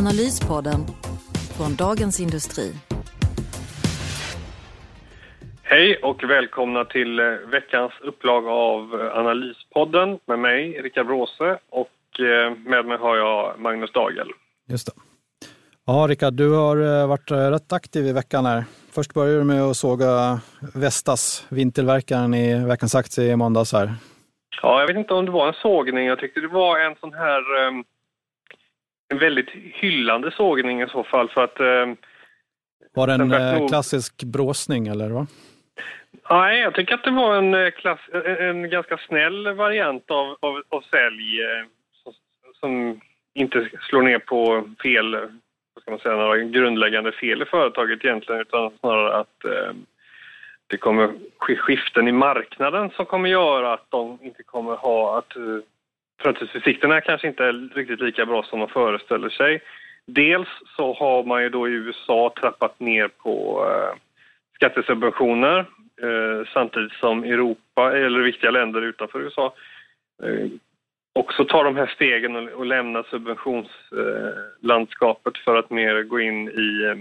Analyspodden från Dagens Industri. Hej och välkomna till eh, veckans upplaga av eh, Analyspodden med mig, Rickard Bråse och eh, med mig har jag Magnus Dagel. Just det. Ja, Rickard, du har varit rätt aktiv i veckan här. Först började du med att såga Vestas, vindtillverkaren i veckans aktie i måndags här. Ja, jag vet inte om det var en sågning. Jag tyckte det var en sån här en väldigt hyllande sågning i så fall för att var det en klassisk bråsning eller? Va? Nej, jag tycker att det var en, eh, klass, en ganska snäll variant av, av, av sälj eh, som, som, inte slår ner på fel, vad ska man säga, några grundläggande fel i företaget egentligen utan snarare att eh, det kommer skiften i marknaden som kommer göra att de inte kommer ha att eh, framtidsutsikterna kanske inte är riktigt lika bra som man föreställer sig. Dels så har man ju då i USA trappat ner på eh, skattesubventioner eh, samtidigt som Europa, eller viktiga länder utanför USA, eh, också tar de här stegen och, och lämnar subventionslandskapet för att mer gå in i eh,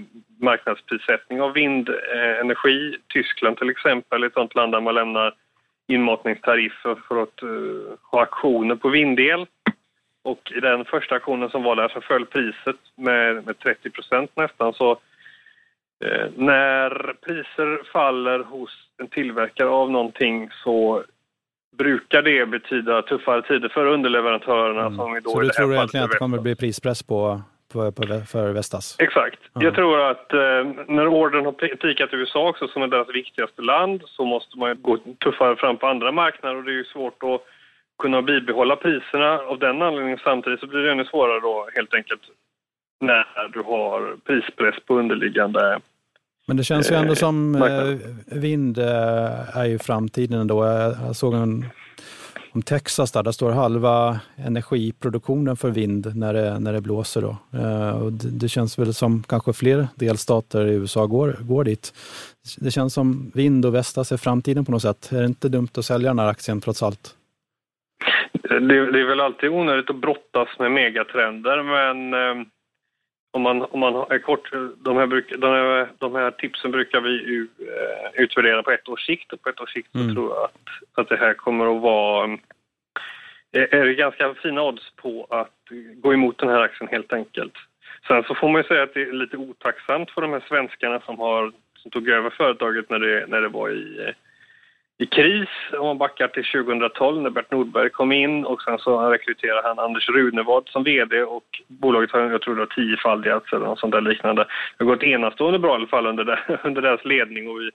marknadsprissättning av vindenergi. Eh, Tyskland till exempel, är ett sånt land där man lämnar inmatningstariffer för att uh, ha aktioner på vindel. Och i den första aktionen som var där så föll priset med, med 30% nästan. Så Eh, när priser faller hos en tillverkare av någonting så brukar det betyda tuffare tider för underleverantörerna. Mm. Som då så du tror egentligen att det kommer bli prispress på, på, på för Vestas? Exakt. Mm. Jag tror att eh, när ordern har pikat i USA också, som är deras viktigaste land, så måste man gå tuffare fram på andra marknader och det är ju svårt att kunna bibehålla priserna av den anledningen. Samtidigt så blir det ännu svårare då helt enkelt när du har prispress på underliggande men det känns ju ändå som eh, vind eh, är ju framtiden ändå. Jag såg en om Texas där, där står halva energiproduktionen för vind när det, när det blåser. Då. Eh, och det, det, känns väl som kanske fler delstater i USA går, går dit. Det känns som vind och Vestas alltså, är framtiden på något sätt. Är det inte dumt att sälja den här aktien trots allt? Det, det är väl alltid onödigt att brottas med megatrender men eh, om man, om man är kort, de här, bruk, de här, de här tipsen brukar vi ju, eh, utvärdera på ett års sikt och på ett års sikt mm. tror jag att, att det här kommer att vara eh, är det ganska fina odds på att gå emot den här aktien helt enkelt. Sen så får man ju säga att det är lite otacksamt för de här svenskarna som, har, som tog över företaget när det, när det var i eh, i kris, om man backar till 2012 när Bert Nordberg kom in och sen så rekryterade han Anders Runevad som VD och bolaget har, jag tror det har tiofaldigats eller något sånt där liknande. Det har gått enastående bra i alla fall under, det, under deras ledning och vi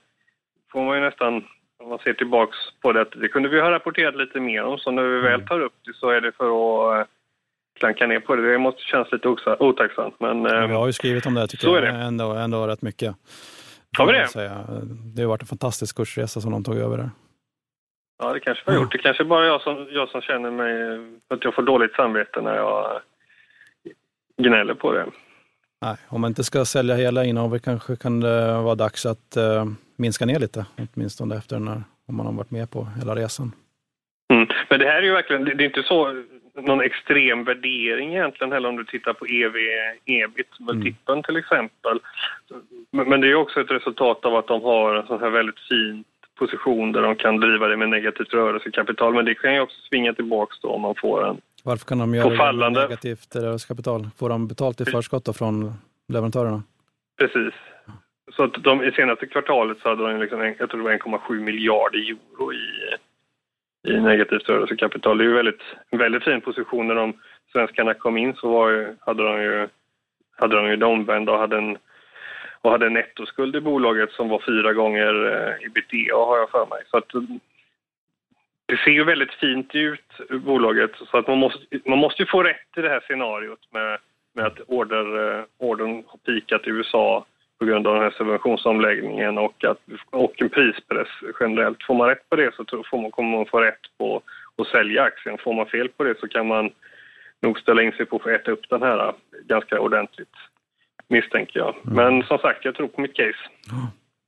får man ju nästan, om man ser tillbaks på det, det kunde vi ha rapporterat lite mer om så när vi väl mm. tar upp det så är det för att eh, klanka ner på det. Det måste kännas lite otacksamt men... Ja, vi har ju skrivit om det tycker jag, ändå, ändå rätt mycket. Har vi det? Säga. Det har varit en fantastisk kursresa som de tog över där. Ja, det kanske vi har gjort. Det kanske bara jag som, jag som känner mig att jag får dåligt samvete när jag gnäller på det. Nej, om man inte ska sälja hela innehavet kanske kan det vara dags att uh, minska ner lite, åtminstone efter den här, om man har varit med på hela resan. Mm. Men det här är ju verkligen, det är inte så någon extrem värdering egentligen heller om du tittar på EV, ebit, multipeln mm. till exempel. Men det är också ett resultat av att de har en sån här väldigt fin position där de kan driva det med negativt rörelsekapital. Men det kan ju också svinga tillbaks då om man får en Varför kan de göra det med negativt rörelsekapital? Får de betalt i förskott då från leverantörerna? Precis. Så att de, i senaste kvartalet så hade de liksom, jag tror det var 1,7 miljarder euro i, i negativt rörelsekapital. Det är ju väldigt, en väldigt fin position. När de svenskarna kom in så var, hade de ju, hade de ju det omvända och hade en och hade en nettoskuld i bolaget som var fyra gånger eh, ebitda har jag för mig. Så att, det ser ju väldigt fint ut, bolaget, så att man måste, man måste ju få rätt i det här scenariot med med att order, eh, ordern har pikat i USA på grund av den här subventionsomläggningen och, att, och en prispress generellt. Får man rätt på det så får man, kommer man få rätt på att sälja aktien. Får man fel på det så kan man nog ställa in sig på att äta upp den här ganska ordentligt, misstänker jag. Mm. Men som sagt, jag tror på mitt case.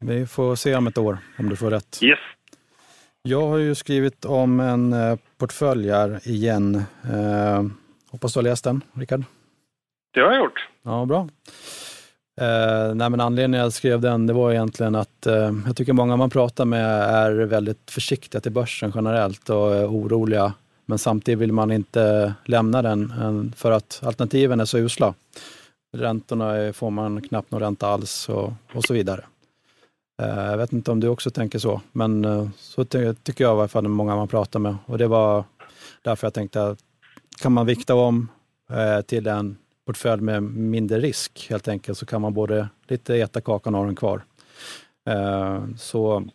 Vi får se om ett år om du får rätt. Yes. Jag har ju skrivit om en eh, portfölj här igen. Eh, hoppas du har läst den, Rickard? Det har jag gjort. Ja, bra. Eh, nej, men anledningen jag skrev den det var egentligen att eh, jag tycker många man pratar med är väldigt försiktiga till börsen generellt och är oroliga. Men samtidigt vill man inte lämna den eh, för att alternativen är så usla. Räntorna får man knappt någon ränta alls och, och så vidare. Eh, jag vet inte om du också tänker så, men eh, så tycker jag i alla fall många man pratar med. Och det var därför jag tänkte att kan man vikta om eh, till en portfölj med mindre risk helt enkelt, så kan man både lite äta kakan och ha den kvar. Eh, så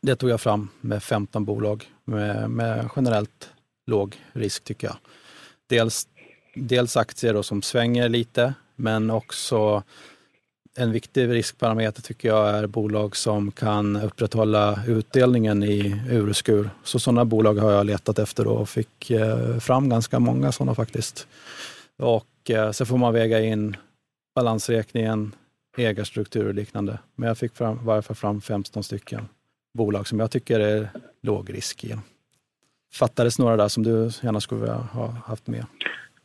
det tog jag fram med 15 bolag med, med generellt låg risk tycker jag. Dels, dels aktier då som svänger lite, men också en viktig riskparameter tycker jag är bolag som kan upprätthålla utdelningen i ur och skur. Så sådana bolag har jag letat efter och fick eh, fram ganska många sådana faktiskt. Och eh, så får man väga in balansräkningen, ägarstruktur och liknande. Men jag fick fram, varför fram 15 stycken bolag som jag tycker är lågrisk. i. Fattades några där som du gärna skulle ha haft med?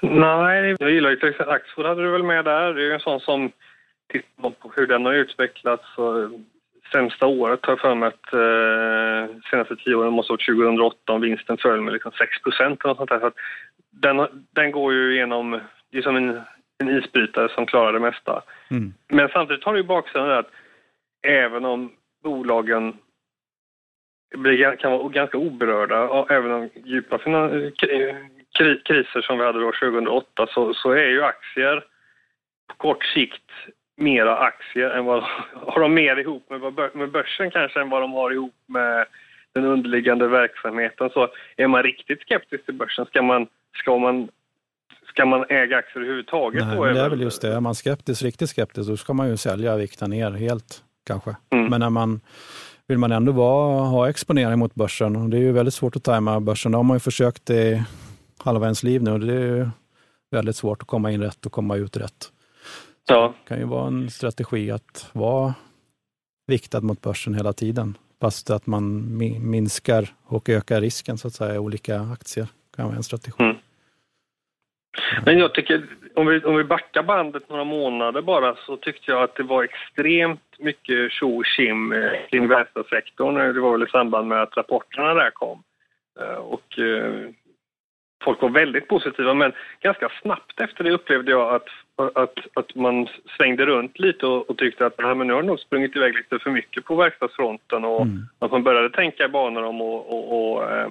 Nej, jag gillar ju till exempel Axfood hade du väl med där. Det är ju en sån som tittar man på hur den har utvecklats så sämsta året har jag för mig att eh, senaste tio åren måste ha varit 2008 om vinsten föll med liksom 6 procent eller sånt där. Så den, den går ju igenom, det är som en, en isbrytare som klarar det mesta. Mm. Men samtidigt har det ju baksidan att även om bolagen blir, kan vara ganska oberörda, även om djupa kriser som vi hade då 2008, så, så är ju aktier på kort sikt mera aktier än vad har de mer ihop med, med börsen kanske än vad de har ihop med den underliggande verksamheten. Så är man riktigt skeptisk till börsen, ska man, ska man, ska man äga aktier överhuvudtaget? Nej, men det är väl just det, är man skeptisk, riktigt skeptisk, då ska man ju sälja vikta ner helt kanske. Mm. Men när man vill man ändå vara, ha exponering mot börsen och det är ju väldigt svårt att tajma börsen. Det har man ju försökt i halva ens liv nu och det är väldigt svårt att komma in rätt och komma ut rätt. Ja. Det kan ju vara en strategi att vara viktad mot börsen hela tiden, fast att man minskar och ökar risken så att säga i olika aktier. Kan vara en strategi. Mm. Men jag tycker, om vi, om vi backar bandet några månader bara, så tyckte jag att det var extremt mycket tjo och tjim kring vänstersektorn. Det var väl i samband med att rapporterna där kom. Eh, och eh, folk var väldigt positiva, men ganska snabbt efter det upplevde jag att, att, att man svängde runt lite och, och tyckte att Nej, men nu har det nog sprungit iväg lite för mycket på verkstadsfronten och mm. att man började tänka i banor om och, och, eh,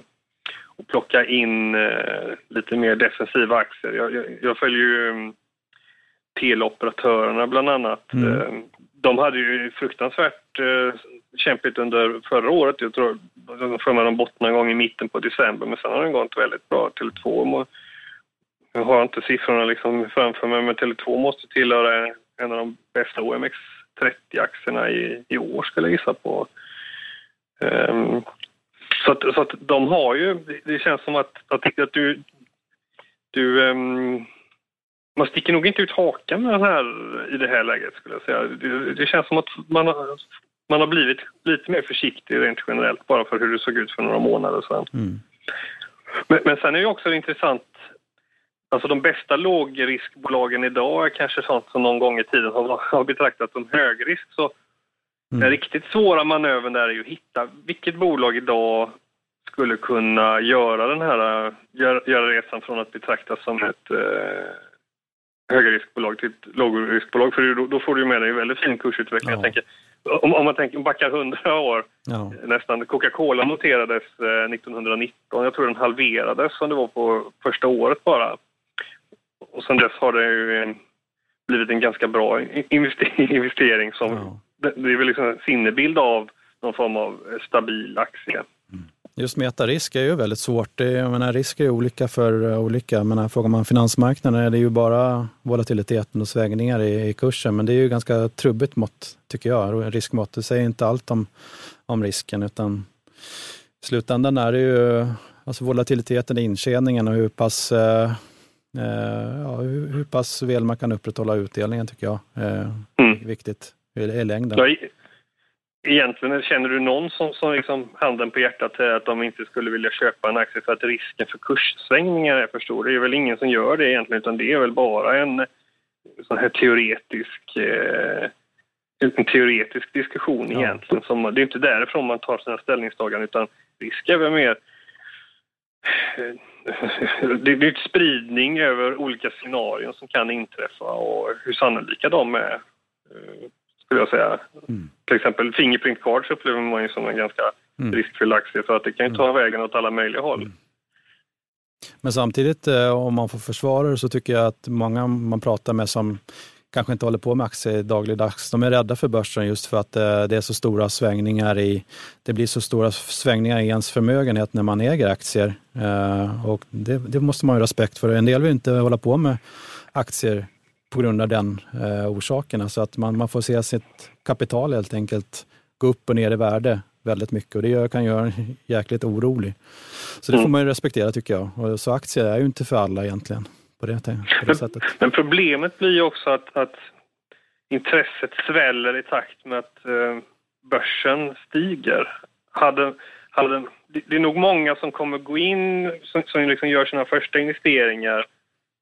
och plocka in eh, lite mer defensiva aktier. Jag, jag, jag följer ju um, teleoperatörerna bland annat. Mm. Eh, de hade ju fruktansvärt eh, kämpigt under förra året. Jag tror för mig de bottnade en gång i mitten på december men sen har den gått väldigt bra. Tele2 jag har inte siffrorna liksom framför mig men Tele2 måste tillhöra en av de bästa OMX30-aktierna i, i år skulle jag gissa på. Um, så, att, så att de har ju, det känns som att, att, att du, du um, man sticker nog inte ut hakan med den här i det här läget skulle jag säga. Det, det känns som att man har, man har blivit lite mer försiktig rent generellt bara för hur det såg ut för några månader sedan. Mm. Men, men sen är det också intressant Alltså de bästa lågriskbolagen idag är kanske sånt som någon gång i tiden har, har betraktats som högrisk. Så mm. Den riktigt svåra manövern där är ju att hitta vilket bolag idag skulle kunna göra den här, göra, göra resan från att betraktas som ett eh, högriskbolag till ett lågriskbolag. För då, då får du med dig en väldigt fin kursutveckling. Ja. Jag tänker, om, om man tänker, backar hundra år ja. nästan. Coca-Cola noterades eh, 1919. Jag tror den halverades som det var på första året bara. Och sen dess har det ju en, blivit en ganska bra investering som... Ja. Det, det, är väl liksom en sinnebild av någon form av stabil aktie. Just metarisk är ju väldigt svårt. Jag menar, risk är ju olika för olika. Jag menar, frågar man finansmarknaden är det ju bara volatiliteten och svängningar i, i kursen. Men det är ju ganska trubbigt mått, tycker jag. Riskmått. Det säger inte allt om, om risken, utan i slutändan är det ju alltså volatiliteten i intjäningen och hur pass, eh, eh, ja, hur, hur, pass väl man kan upprätthålla utdelningen, tycker jag. Eh, mm. Viktigt i längden. Ja, Egentligen, känner du någon som, som liksom handen på hjärtat säger att de inte skulle vilja köpa en aktie för att risken för kurssvängningar är för stor? Det är väl ingen som gör det egentligen, utan det är väl bara en sån här teoretisk eh, en teoretisk diskussion ja. egentligen. Som, det är inte därifrån man tar sina ställningstaganden, utan risk är väl mer eh, det är ett spridning över olika scenarion som kan inträffa och hur sannolika de är eh, skulle jag säga. Mm. Till exempel Fingerprint Cards upplever man ju som en ganska mm. riskfylld aktie för att det kan ju ta mm. vägen åt alla möjliga håll. Mm. Men samtidigt, eh, om man får försvara det, så tycker jag att många man pratar med som kanske inte håller på med aktier dagligdags, de är rädda för börsen just för att eh, det är så stora svängningar i, det blir så stora svängningar i ens förmögenhet när man äger aktier. Eh, och det, det måste man ha respekt för. En del vill inte hålla på med aktier på grund av den eh, orsaken. Alltså att man, man får se sitt kapital helt enkelt gå upp och ner i värde väldigt mycket och det gör, kan göra en jäkligt orolig. Så det får mm. man ju respektera tycker jag. Och så aktier är ju inte för alla egentligen på det, på det men, sättet. Men problemet blir ju också att, att intresset sväller i takt med att eh, börsen stiger. Hade, hade, det är nog många som kommer gå in, som, som liksom gör sina första investeringar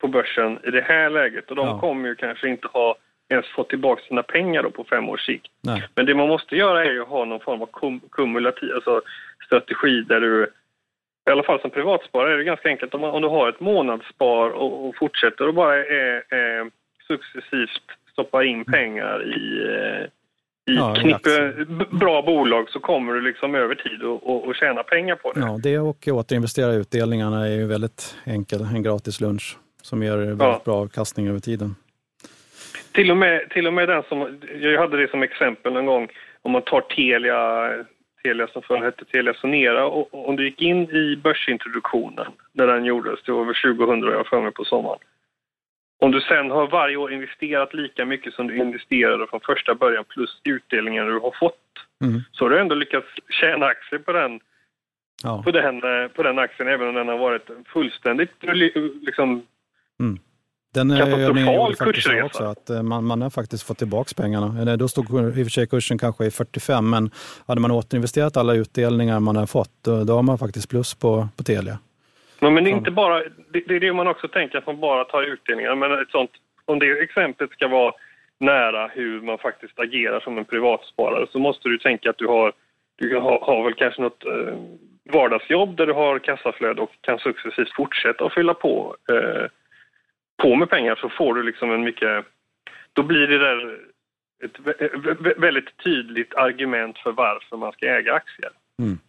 på börsen i det här läget och de ja. kommer ju kanske inte ha ens fått tillbaka sina pengar då på fem års sikt. Nej. Men det man måste göra är ju att ha någon form av kum kumulativ alltså strategi där du i alla fall som privatsparare är det ganska enkelt om, man, om du har ett månadsspar och, och fortsätter och bara är, är successivt stoppar in pengar i, eh, i ja, knippe bra bolag så kommer du liksom över tid och, och, och tjäna pengar på det. Ja, det och återinvestera utdelningarna är ju väldigt enkelt, en gratis lunch som ger väldigt ja. bra avkastning över tiden. Till och, med, till och med den som, jag hade det som exempel en gång, om man tar Telia, Telia som förr hette Telia Sonera, och om du gick in i börsintroduktionen när den gjordes, det var över 2000 jag för mig på sommaren. Om du sen har varje år investerat lika mycket som du investerade från första början plus utdelningen du har fått, mm. så har du ändå lyckats tjäna aktier på den, ja. på, den, på den aktien även om den har varit fullständigt liksom, Mm. Den övningen gjorde faktiskt också, att eh, man, man har faktiskt fått tillbaka pengarna. Då stod i och för sig kursen kanske i 45, men hade man återinvesterat alla utdelningar man har fått, då, då har man faktiskt plus på, på Telia. Men, men det är inte bara, det, det, är det man också tänker, att man bara tar utdelningar. Men ett sånt, om det exemplet ska vara nära hur man faktiskt agerar som en privatsparare så måste du tänka att du har, du har, har väl kanske något eh, vardagsjobb där du har kassaflöde och kan successivt fortsätta att fylla på eh, på med pengar så får du liksom en mycket... Då blir det där ett väldigt tydligt argument för varför man ska äga aktier. Mm.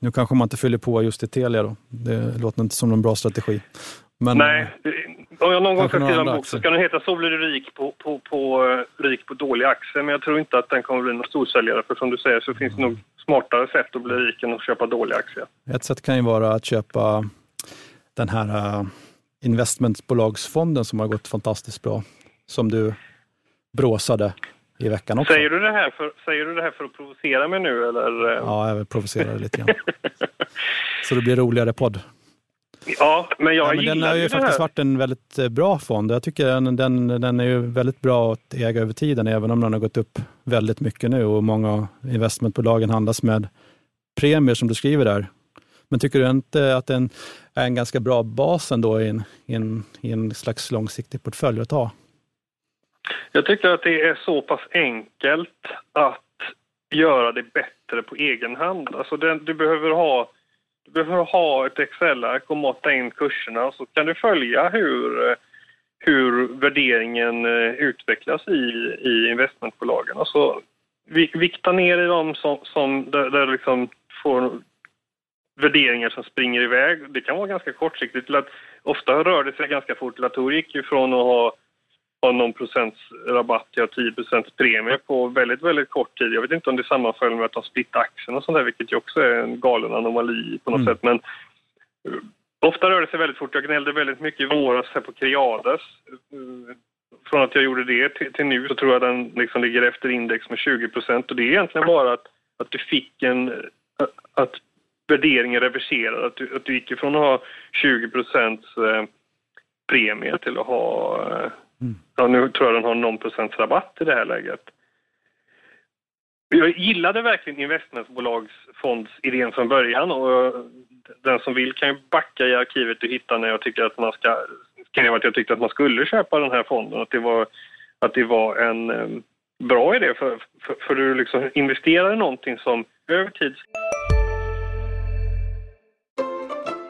Nu kanske man inte fyller på just i Telia då. Det låter inte som någon bra strategi. Men, Nej, om jag någon gång ska skriva en bok så ska den heta Så blir du rik på, på, på, rik på dåliga aktier. Men jag tror inte att den kommer bli någon storsäljare. För som du säger så finns det nog smartare sätt att bli rik än att köpa dåliga aktier. Ett sätt kan ju vara att köpa den här investmentbolagsfonden som har gått fantastiskt bra, som du bråsade i veckan också. Säger du det här för, säger du det här för att provocera mig nu eller? Ja, jag vill provocera dig lite grann. Så det blir roligare podd. Ja, men jag ja, men Den har ju faktiskt varit en väldigt eh, bra fond. Jag tycker den, den, den är ju väldigt bra att äga över tiden, även om den har gått upp väldigt mycket nu och många investmentbolagen handlas med premier som du skriver där. Men tycker du inte att den är en ganska bra bas ändå i en, i en, i en slags långsiktig portfölj att ha? Jag tycker att det är så pass enkelt att göra det bättre på egen hand. Alltså den, du, behöver ha, du behöver ha ett Excel-ark och måtta in kurserna och så kan du följa hur, hur värderingen eh, utvecklas i, i investmentbolagen. Alltså, vikta ner i dem som, som där, där liksom får värderingar som springer iväg. Det kan vara ganska kortsiktigt. Till att, ofta rör det sig ganska fort. Latour gick ju från att ha ha någon procents rabatt, ja 10 procents premie på väldigt, väldigt kort tid. Jag vet inte om det sammanföll med att de splittade aktierna och sånt där, vilket ju också är en galen anomali på något mm. sätt. Men uh, ofta rör det sig väldigt fort. Jag gnällde väldigt mycket i våras här på Creades. Uh, från att jag gjorde det till, till, nu så tror jag den liksom ligger efter index med 20 procent och det är egentligen bara att, att du fick en... att värderingen reverserad, att du, att du gick ifrån att ha 20 procents eh, premie till att ha eh, Mm. Ja, nu tror jag den har någon procents rabatt i det här läget. Jag gillade verkligen investmentbolagsfondsidén från början och den som vill kan ju backa i arkivet och hitta när jag tycker att man ska skrev att jag tyckte att man skulle köpa den här fonden, att det var, att det var en um, bra idé för, för, för du liksom investerar i någonting som över tid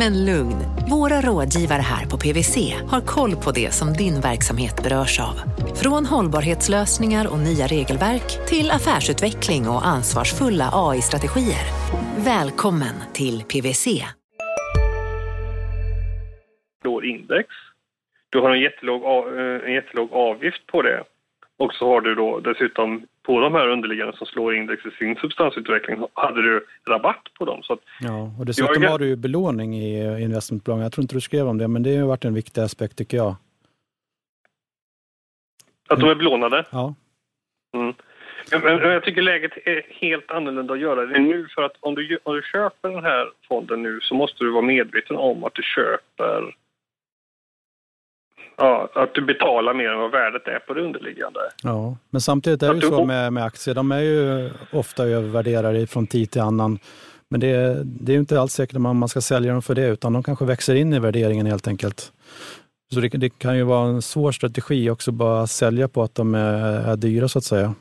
Men lugn, våra rådgivare här på PWC har koll på det som din verksamhet berörs av. Från hållbarhetslösningar och nya regelverk till affärsutveckling och ansvarsfulla AI-strategier. Välkommen till PWC. index. Du har en jättelåg, eh, en jättelåg avgift på det. Och så har du då dessutom på de här underliggande som slår index i sin substansutveckling hade du rabatt på dem. Så ja, och dessutom har du ju belåning i investmentbolagen. Jag tror inte du skrev om det, men det har varit en viktig aspekt tycker jag. Att de är belånade? Ja. Mm. Men, jag tycker läget är helt annorlunda att göra det nu för att om du, om du köper den här fonden nu så måste du vara medveten om att du köper Ja, att du betalar mer än vad värdet är på det underliggande. Ja, men samtidigt är det ju så med, med aktier, de är ju ofta övervärderade från tid till annan. Men det, det är ju inte alls säkert att man ska sälja dem för det, utan de kanske växer in i värderingen helt enkelt. Så det, det kan ju vara en svår strategi också bara sälja på att de är, är dyra så att säga.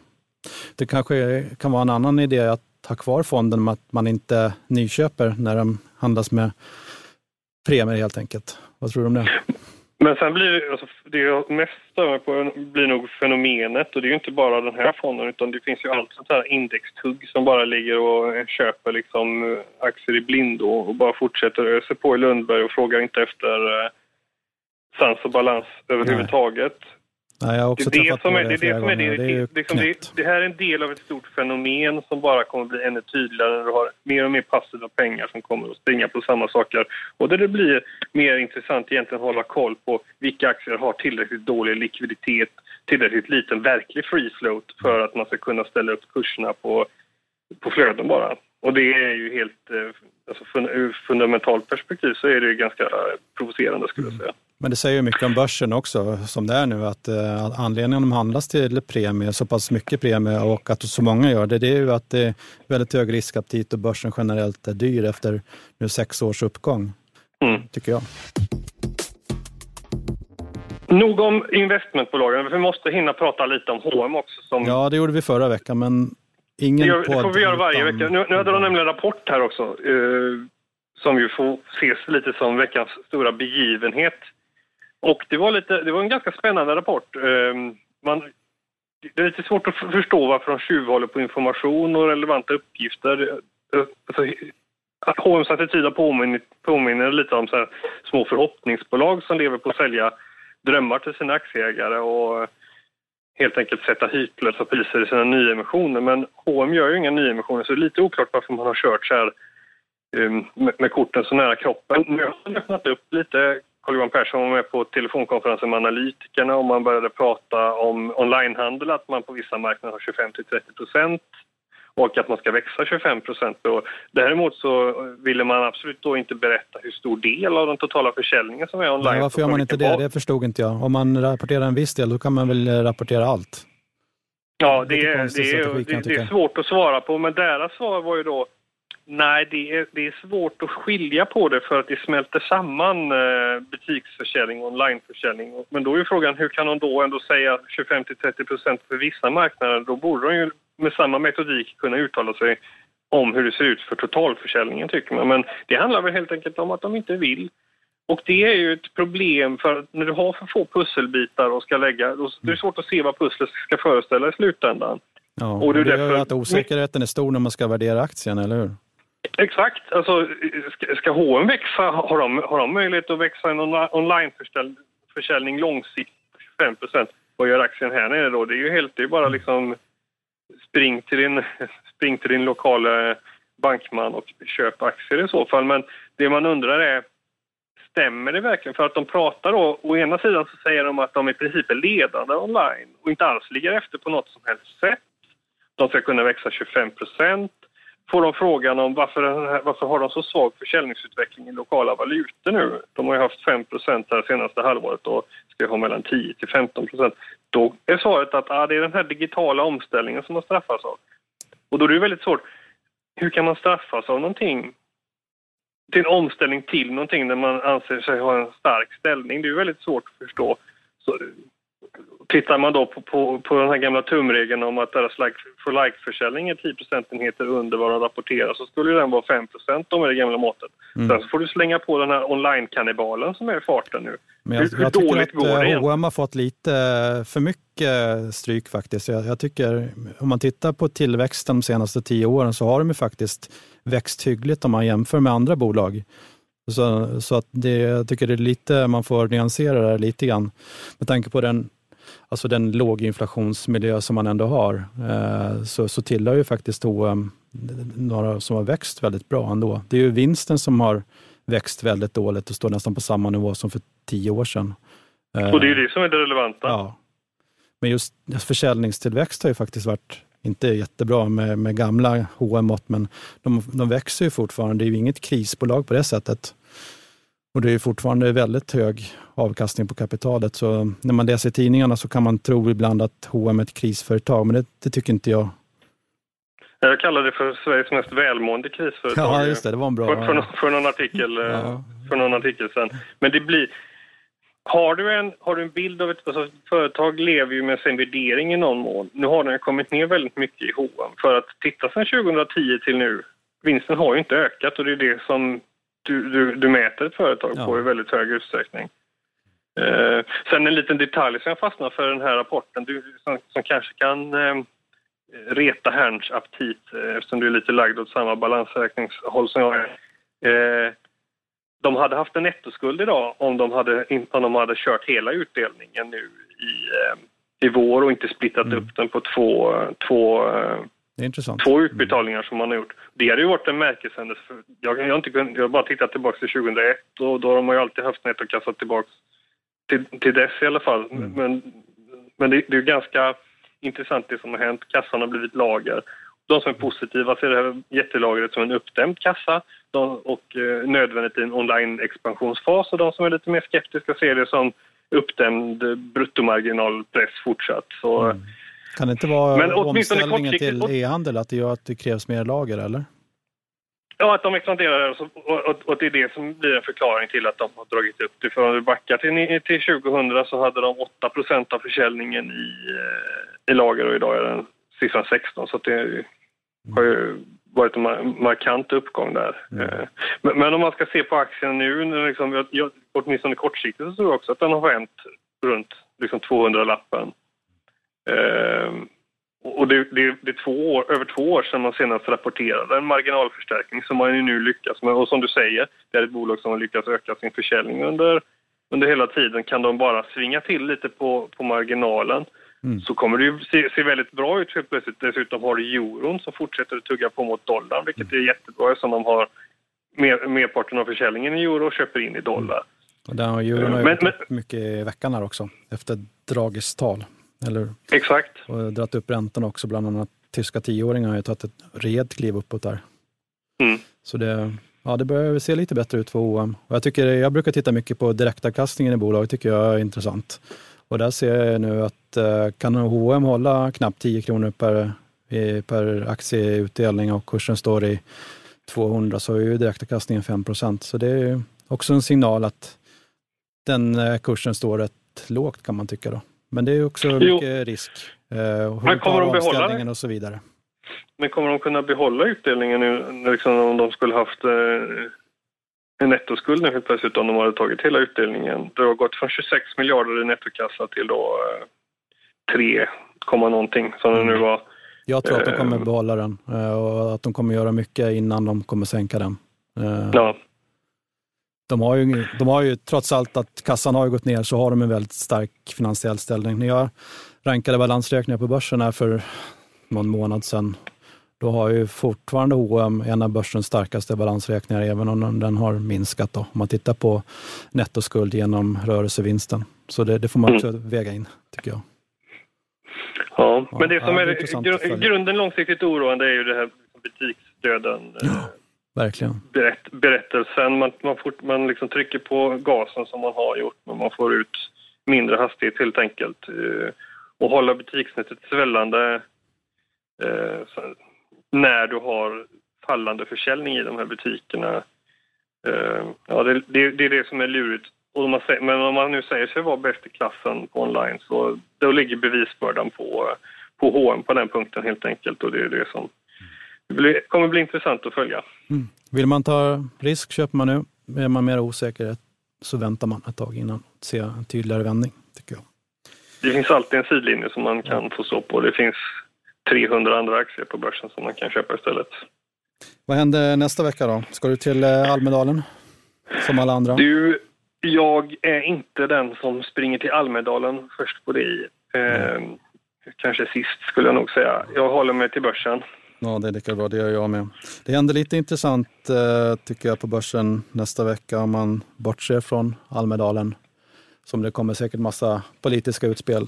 Det kanske kan vara en annan idé att ha kvar fonden med att man inte nyköper när de handlas med premier helt enkelt. Vad tror du om det? Men sen blir det, alltså, det jag mest stör på blir nog fenomenet och det är ju inte bara den här fonden utan det finns ju allt sånt här indextugg som bara ligger och köper liksom eh, aktier i blindo och bara fortsätter ösa på i Lundberg och frågar inte efter eh, sans och balans överhuvudtaget. Nej. Nej, jag har också det är det som är, det, det, som är det, det, är liksom det, det, här är en del av ett stort fenomen som bara kommer bli ännu tydligare när du har mer och mer passiva pengar som kommer att springa på samma saker. Och där det blir mer intressant egentligen att hålla koll på vilka aktier har tillräckligt dålig likviditet, tillräckligt liten verklig free float för att man ska kunna ställa upp kurserna på, på flöden bara. Och det är ju helt, eh, alltså ur fundamentalt perspektiv så är det ganska provocerande skulle jag säga. Men det säger ju mycket om börsen också, som det är nu, att eh, anledningen de handlas till premie, så pass mycket premie och att så många gör det, det är ju att det är väldigt hög riskaptit och börsen generellt är dyr efter nu sex års uppgång, mm. tycker jag. Nog om investmentbolagen, vi måste hinna prata lite om H&M också. Som... Ja, det gjorde vi förra veckan, men ingen det, gör, det får vi göra varje utan... vecka. Nu, nu hade de nämligen en rapport här också, eh, som ju får ses lite som veckans stora begivenhet. Och det var, lite, det var en ganska spännande rapport. Ehm, man, det är lite svårt att förstå varför de tjuvhåller på information och relevanta uppgifter. Alltså, HMs attityd påminner, påminner lite om så små förhoppningsbolag som lever på att sälja drömmar till sina aktieägare och helt enkelt sätta hytlösa priser i sina nyemissioner. Men H&M gör ju inga nyemissioner så det är lite oklart varför man har kört så här um, med, med korten så nära kroppen. Nu har man öppnat upp lite Carl-Johan Persson var med på telefonkonferensen med analytikerna och man började prata om onlinehandel, att man på vissa marknader har 25 till 30 procent och att man ska växa 25 procent. Däremot så ville man absolut då inte berätta hur stor del av den totala försäljningen som är online. Men varför gör man inte det? Det förstod inte jag. Om man rapporterar en viss del, då kan man väl rapportera allt? Ja, det, är, det, är, det, det är svårt att svara på, men deras svar var ju då Nej, det är, det är svårt att skilja på det för att det smälter samman eh, butiksförsäljning och onlineförsäljning. Men då är frågan hur kan de då ändå säga 25 30 procent för vissa marknader? Då borde de ju med samma metodik kunna uttala sig om hur det ser ut för totalförsäljningen tycker man. Men det handlar väl helt enkelt om att de inte vill. Och det är ju ett problem för när du har för få pusselbitar och ska lägga, då är det svårt att se vad pusslet ska föreställa i slutändan. Ja, och det, det gör att osäkerheten är stor när man ska värdera aktien, eller hur? Exakt. Alltså, ska H&M växa, har de, har de möjlighet att växa en onlineförsäljning långsiktigt 25% Vad gör aktien här nere då? Det är ju helt, det är bara liksom spring till din, spring till din lokala bankman och köp aktier i så fall. Men det man undrar är, stämmer det verkligen? För att de pratar då, å ena sidan så säger de att de i princip är ledande online och inte alls ligger efter på något som helst sätt. De ska kunna växa 25 får de frågan om varför, varför har de så svag försäljningsutveckling i lokala valutor nu? De har ju haft 5% här senaste halvåret och ska ha mellan 10 till 15% Då är svaret att ah, det är den här digitala omställningen som man straffas av. Och då är det väldigt svårt. Hur kan man straffas av någonting till en omställning till någonting där man anser sig ha en stark ställning? Det är väldigt svårt att förstå. Så, Tittar man då på, på, på den här gamla tumregeln om att deras like for like-försäljning är 10 procentenheter under vad de rapporterar så skulle den vara 5 procent med det gamla måttet. Mm. Sen så får du slänga på den här online-kannibalen som är i farten nu. Men jag, hur, jag hur dåligt går det? H&M har fått lite eh, för mycket stryk faktiskt. Jag, jag, tycker, om man tittar på tillväxten de senaste tio åren så har de ju faktiskt växt hyggligt om man jämför med andra bolag. Så, så att det, jag tycker det är lite, man får nyansera det här lite grann med tanke på den alltså den låginflationsmiljö som man ändå har, eh, så, så tillhör ju faktiskt H&M några som har växt väldigt bra ändå. Det är ju vinsten som har växt väldigt dåligt och står nästan på samma nivå som för tio år sedan. Och det är ju det som är det relevanta. Ja. Men just försäljningstillväxt har ju faktiskt varit inte jättebra med, med gamla H&M mått men de, de växer ju fortfarande. Det är ju inget krisbolag på det sättet. Och det är fortfarande väldigt hög avkastning på kapitalet. Så när man läser tidningarna så kan man tro ibland att H&M är ett krisföretag, men det, det tycker inte jag. Jag kallar det för Sveriges mest välmående krisföretag. Ja, just det. Det var en bra... För, för, för någon, artikel, ja. Eh, för någon artikel sen. Men det blir... Har du en, har du en bild av ett... Alltså, företag lever ju med sin värdering i någon mån. Nu har den kommit ner väldigt mycket i H&M. För att titta sedan 2010 till nu, vinsten har ju inte ökat och det är det som du, du, du mäter ett företag ja. på i väldigt hög utsträckning. Eh, sen en liten detalj som jag fastnar för den här rapporten du, som, som kanske kan eh, reta Herns aptit eh, eftersom du är lite lagd åt samma balansräkningshåll som jag är. Eh, de hade haft en nettoskuld idag om de hade, om de hade kört hela utdelningen nu i, eh, i vår och inte splittat mm. upp den på två, två eh, det är intressant. Två utbetalningar som man har gjort. Det hade ju varit en märkeshändelse. Jag, jag, har inte kunnat, jag har bara tittat tillbaka till 2001 och då har man ju alltid haft nettokassa tillbaka till, till dess i alla fall. Mm. Men, men det, det är ganska intressant det som har hänt. Kassan har blivit lager. De som är positiva ser det här jättelagret som en uppdämd kassa de, och eh, nödvändigt i en online-expansionsfas och de som är lite mer skeptiska ser det som uppdämd bruttomarginalpress fortsatt. Så, mm. Kan det inte vara Men omställningen till e-handel, att det gör att det krävs mer lager, eller? Ja, att de expanderar och, och, och det är det som blir en förklaring till att de har dragit upp det. För om vi backar till, till 2000 så hade de 8% av försäljningen i, eh, i lager och idag är den siffran 16 så det har ju varit en markant uppgång där. Mm. Eh, men, men, om man ska se på aktien nu, liksom, jag, åtminstone kortsiktigt så tror jag också att den har vänt runt liksom 200-lappen. Ehm, och det, det, det, är två år, över två år sedan man senast rapporterade en marginalförstärkning som man ju nu lyckas med. Och som du säger, det är ett bolag som har lyckats öka sin försäljning under, under hela tiden. Kan de bara svinga till lite på, på marginalen mm. så kommer det ju se, se väldigt bra ut helt plötsligt. Dessutom har du euron som fortsätter att tugga på mot dollarn, vilket är jättebra eftersom de har mer, merparten av försäljningen i euro och köper in i dollar. Mm. Och där har euron men, men, mycket i veckan här också, efter Dragis tal. Eller, Exakt. Och dragit upp räntan också, bland annat tyska tioåringar har ju tagit ett rejält kliv uppåt där. Mm. Så det, ja, det börjar se lite bättre ut för OM. Och jag, tycker, jag brukar titta mycket på direktavkastningen i bolaget, tycker jag är intressant. Och där ser jag nu att eh, kan H&M hålla knappt 10 kronor per, per aktieutdelning och kursen står i 200 så är ju direktavkastningen 5 procent. Så det är också en signal att den eh, kursen står rätt lågt kan man tycka. då. Men det är också mycket jo. risk. Eh, hur kommer de behålla och så vidare. Men kommer de kunna behålla utdelningen nu, liksom om de skulle haft eh, en nettoskuld nu helt plötsligt om de hade tagit hela utdelningen? Det har gått från 26 miljarder i nettokassa till då eh, 3, någonting som det nu mm. var. Jag tror att de kommer eh, behålla den eh, och att de kommer göra mycket innan de kommer sänka den. Eh, ja. De har, ju, de har ju, trots allt att kassan har gått ner, så har de en väldigt stark finansiell ställning. När jag rankade balansräkningar på börsen här för någon månad sedan, då har ju fortfarande H&M en av börsens starkaste balansräkningar, även om den har minskat. Då. Om man tittar på nettoskuld genom rörelsevinsten. Så det, det får man också mm. väga in, tycker jag. Ja, men det som ja, är, är grunden långsiktigt oroande är ju det här butiksdöden. Ja, verkligen. Berätt, berättelsen. Man, man, fort, man liksom trycker på gasen som man har gjort, men man får ut mindre hastighet helt enkelt. Eh, och hålla butiksnätet svällande eh, när du har fallande försäljning i de här butikerna. Eh, ja, det, det, det är det som är lurigt. Och om säger, men om man nu säger sig vara bäst i klassen på online så då ligger bevisbördan på, på H&M på den punkten helt enkelt och det är det som det kommer bli intressant att följa. Mm. Vill man ta risk köper man nu. Är man mer osäker så väntar man ett tag innan och ser en tydligare vändning, tycker jag. Det finns alltid en sidlinje som man kan få stå på. Det finns 300 andra aktier på börsen som man kan köpa istället. Vad händer nästa vecka då? Ska du till eh, Almedalen? Som alla andra? Du, jag är inte den som springer till Almedalen först på det. Eh, kanske sist skulle jag nog säga. Jag håller mig till börsen. Ja, det är lika bra. Det gör jag med. Det händer lite intressant eh, tycker jag på börsen nästa vecka om man bortser från Almedalen. Som det kommer säkert massa politiska utspel.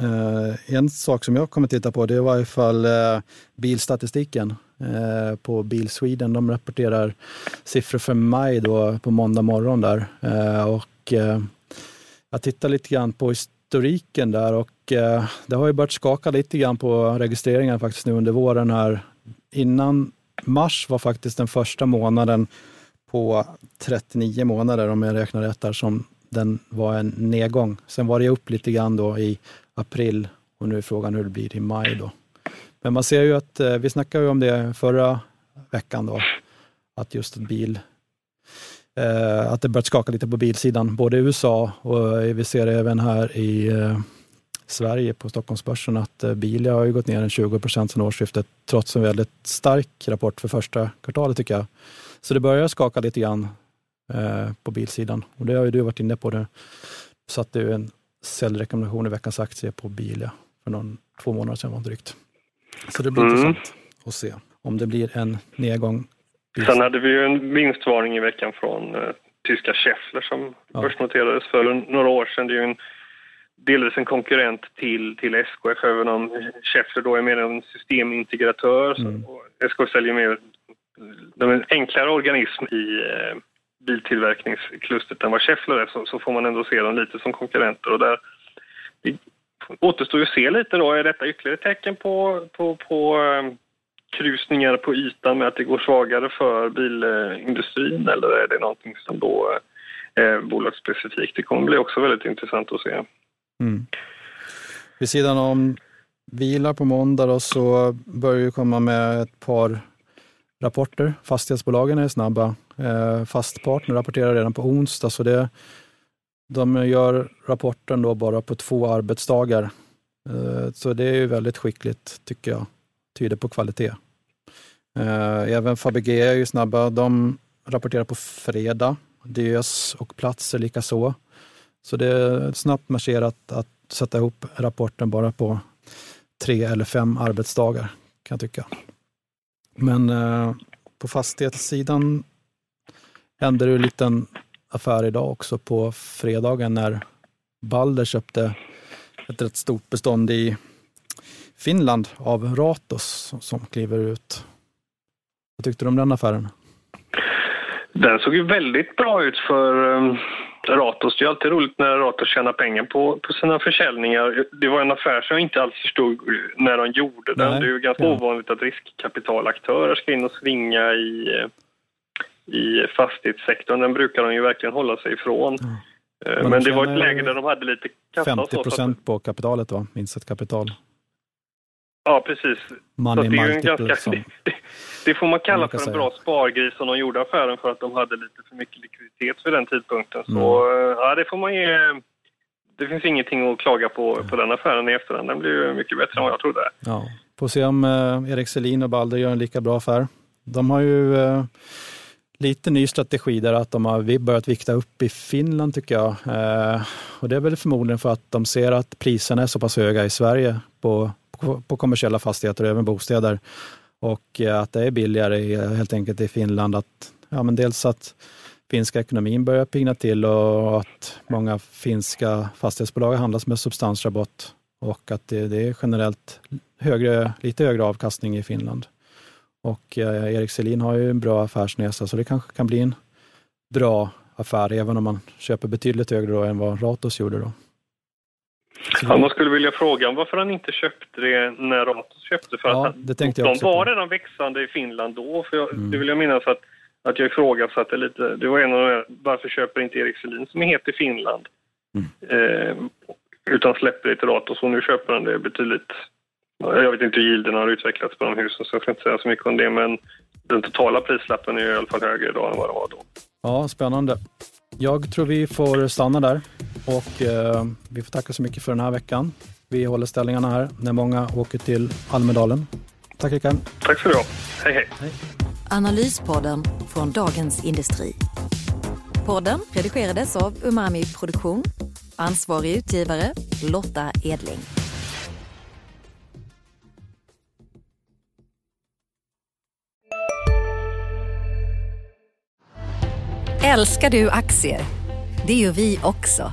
Eh, en sak som jag kommer titta på det var ifall fall eh, bilstatistiken på Bil Sweden. De rapporterar siffror för maj då, på måndag morgon där. Och, jag tittar lite grann på retoriken där och eh, det har ju börjat skaka lite grann på registreringen faktiskt nu under våren här. Innan mars var faktiskt den första månaden på 39 månader om jag räknar rätt där som den var en nedgång. Sen var det upp lite grann då i april och nu är frågan hur det blir i maj då. Men man ser ju att, eh, vi snackade ju om det förra veckan då, att just bil, eh, att det börjat skaka lite på bilsidan, både i USA och vi ser det även här i eh, Sverige på Stockholmsbörsen att Bilia har ju gått ner en 20 procent sedan årsskiftet trots en väldigt stark rapport för första kvartalet tycker jag. Så det börjar skaka lite grann på bilsidan och det har ju du varit inne på. Det satte ju en säljrekommendation i veckans aktie på Bilia för någon, två månader sedan var drygt. Så det blir mm. intressant att se om det blir en nedgång. Sen hade vi ju en vinstvarning i veckan från uh, tyska Schaeffler som ja. börsnoterades för några år sedan. Det är ju en, delvis en konkurrent till, till SKF, även om Schaeffler då är mer en systemintegratör. Mm. SKF säljer mer de en enklare organism i uh, biltillverkningsklustret än vad Schaeffler är så, så, får man ändå se dem lite som konkurrenter. Och där, det återstår ju att se lite då, är detta ytterligare tecken på, på, på um, krusningar på ytan med att det går svagare för bilindustrin eller är det någonting som då är bolagsspecifikt? Det kommer bli också väldigt intressant att se. Mm. Vid sidan om bilar på måndag då, så börjar vi komma med ett par rapporter. Fastighetsbolagen är snabba. Eh, Fastpartner rapporterar redan på onsdag, så det, de gör rapporten då bara på två arbetsdagar. Eh, så det är ju väldigt skickligt, tycker jag. Tyder på kvalitet. Eh, även Fabege är ju snabba. De rapporterar på fredag. Diös och Platser lika så. Så det är snabbt marscherat att sätta ihop rapporten bara på tre eller fem arbetsdagar, kan jag tycka. Men eh, på fastighetssidan hände det en liten affär idag också på fredagen när Balder köpte ett rätt stort bestånd i Finland av Ratos som kliver ut. Vad tyckte du om den affären? Den såg ju väldigt bra ut för um, Ratos. Det är alltid roligt när Ratos tjänar pengar på, på sina försäljningar. Det var en affär som jag inte alls förstod när de gjorde den. Nej, det är ju ganska ja. ovanligt att riskkapitalaktörer ska in och svinga i, i fastighetssektorn. Den brukar de ju verkligen hålla sig ifrån. Mm. Men, Men det var ett läge där de hade lite kassa 50 procent på kapitalet då, insatt kapital. Ja, precis. Det, är ju en multiple ganska, som- det, det får man kalla man för en säga. bra spargris som de gjorde affären för att de hade lite för mycket likviditet vid den tidpunkten. Så Mm. eh, ja, det får man ge... Det finns ingenting att klaga på på den affären i efterhand. Den blir ju mycket bättre än vad jag trodde. Ja, får se om eh, Erik Selin och Balder gör en lika bra affär. De har ju eh, lite ny strategi där att de har börjat vikta upp i Finland tycker jag. Eh, och det är väl förmodligen för att de ser att priserna är så pass höga i Sverige på, på, på kommersiella fastigheter och även bostäder. Och eh, att det är billigare helt enkelt i Finland. Att, ja, men dels att finska ekonomin börjar pigna till och att många finska fastighetsbolag handlas med substansrabatt och att det, det är generellt högre, lite högre avkastning i Finland. Och eh, Erik Selin har ju en bra affärsnäsa så det kanske kan bli en bra affär även om man köper betydligt högre då än vad Ratos gjorde. Då. Ja, man skulle vilja fråga varför han inte köpte det när Ratos köpte. För Ja, att det tänkte de var på. redan växande i Finland då. För jag, Mm. Det vill jag minnas att, att jag ifrågasatte lite. Det var en av de här, varför köper inte Erik Selin som är het i Finland? Mm. Eh, utan släpper det till Ratos och nu köper han det betydligt. ja, Jag vet inte hur yielden har utvecklats på de husen så jag ska inte säga så mycket om det. Men den totala prislappen är i alla fall högre idag än vad den var då. Ja, spännande. Jag tror vi får stanna där och eh, vi får tacka så mycket för den här veckan. Vi håller ställningarna här när många åker till Almedalen. Tack Rickard. Tack så du ha. Hej hej. Analyspodden från Dagens Industri. Podden redigerades av Umami Produktion. Ansvarig utgivare Lotta Edling. Älskar du aktier? Det gör vi också.